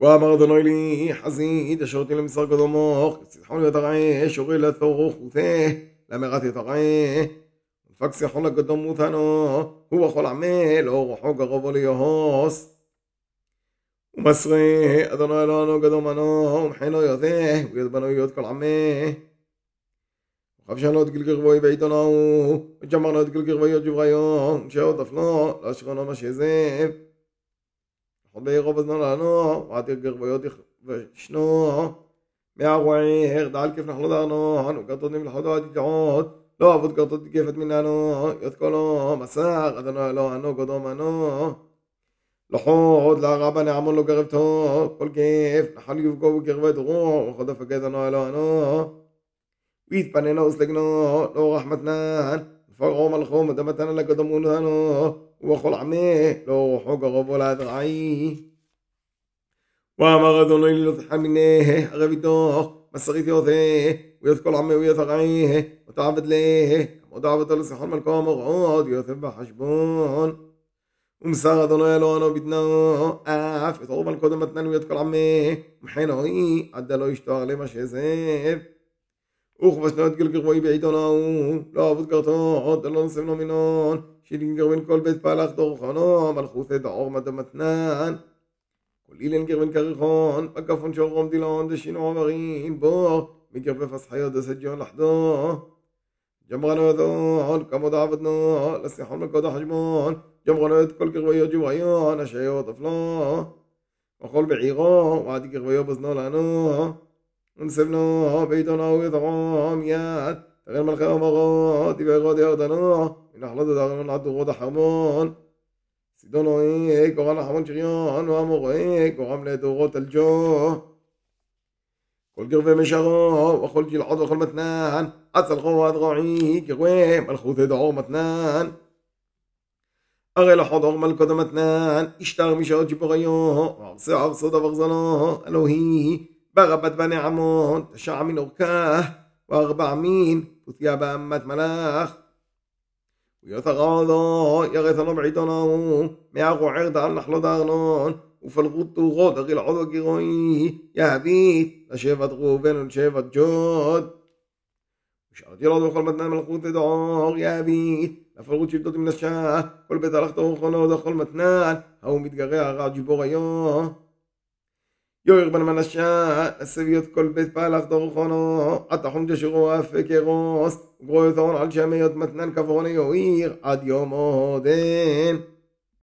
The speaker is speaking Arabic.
ואמר אדוני לי חזית אשר אותי למסר קדומוך צלחון יתרעה שורי לתורך ותה למרת יתרעה ופק סיחון לקדום מותנו הוא בכל עמל אור רוחו קרובו ליהוס ומסרי אדוני אלוהינו קדומנו ומחנו יודע וידבנו יוד כל עמי וחבשנו את גלגר בוי בעיתונו וג'מרנו את גלגר בוי עוד ג'בריו שעוד אפנו לאשכונו מה שזב חובי רוב הזמן לנו, ועתיר גרבויות ושנו, מהרוער, דעל כיף נחלו דרנו, אנו קרטונים לחודו עד יגעות, לא עבוד קרטות כיפת מננו, יות קולו, מסר, אדנו אלוהנו קודום אנו. לחוד, לרבה נעמון לו גרבתו, כל כיף, נחל יבגו בקרבת רוח, וחוד הפקד אנו אלוהנו. ויתפננו וסלגנו, לא רחמתנן, פרעו מלכו, מדמתנו לקדומוננו. وخلعناه لو حق غبولا دعي وما غدون للضحمناه غبيدوه مسغيت يوثيه ويذكر عمي ويثغيه وتعبد ليه وتعبد لسحر ملكه مغعود يوثب حشبون ومسار أدنو لو انا بدنا اعف يطلب القدمة تنان ويذكر عمي محينه عدى لو يشتغل ما شيزيب וכבשנו את גלגרבוי בעיתונו לא עבוד קרתו עוד לא נסם לו מינון שלינגר בן כל בית פלח דורחונו, מלכות את העור מדמתנן. כל אילן גרבן קרחון, בקפון שורום דילון דשינו עברים, בור, מקרבי פסחי עוד הסג'יון לחדו. ג'מרנו ידון, כמוד עבדנו, לסיחון מקוד החשבון, ג'מרנו את כל קרביו ג'בריון, השעיות אפלו. וכל בעירו, ועד קרביו בזנו לנו. ונסבנו בעיתונו ידרום יד, תראה מלכי המרות, דיבר ירדנו. נחלת דרון עד דורות החרמון סידון רואה קורם לחמון שריון ואמור רואה קורם לדורות אלג'ו כל גרבי משרו וכל גלעוד וכל מתנן עד צלחו ועד רועי קרוי מלכות דעור מתנן הרי לחוד אור מלכות המתנן השתר משעות ג'יבוריו וערסי ערסו דבר זנו אלוהי ברבת בני עמון תשע מן אורכה וארבע מין פותיה באמת מלאך ويتغاضى يغثنا بعيدنا معه عرض عن نحل دارنون وفالغوط غود غير عضو جيغوي يا بيت لشيفت غوبين ولشيفت جود وشارت يراد وخل مدنا من الخوت دعوغ يا بيت لفالغوط شبتوت من الشاه كل بيت ألخته وخلنا ودخل متنان هاو متقغي أغاد جبوغ يوه יויר בן מנשה, הסביות כל בית פלח דורכונו, עד תחום ג'שרו אפק ירוס, גרויותון על שמיות מתנן כברוני יויר, עד יום עודן.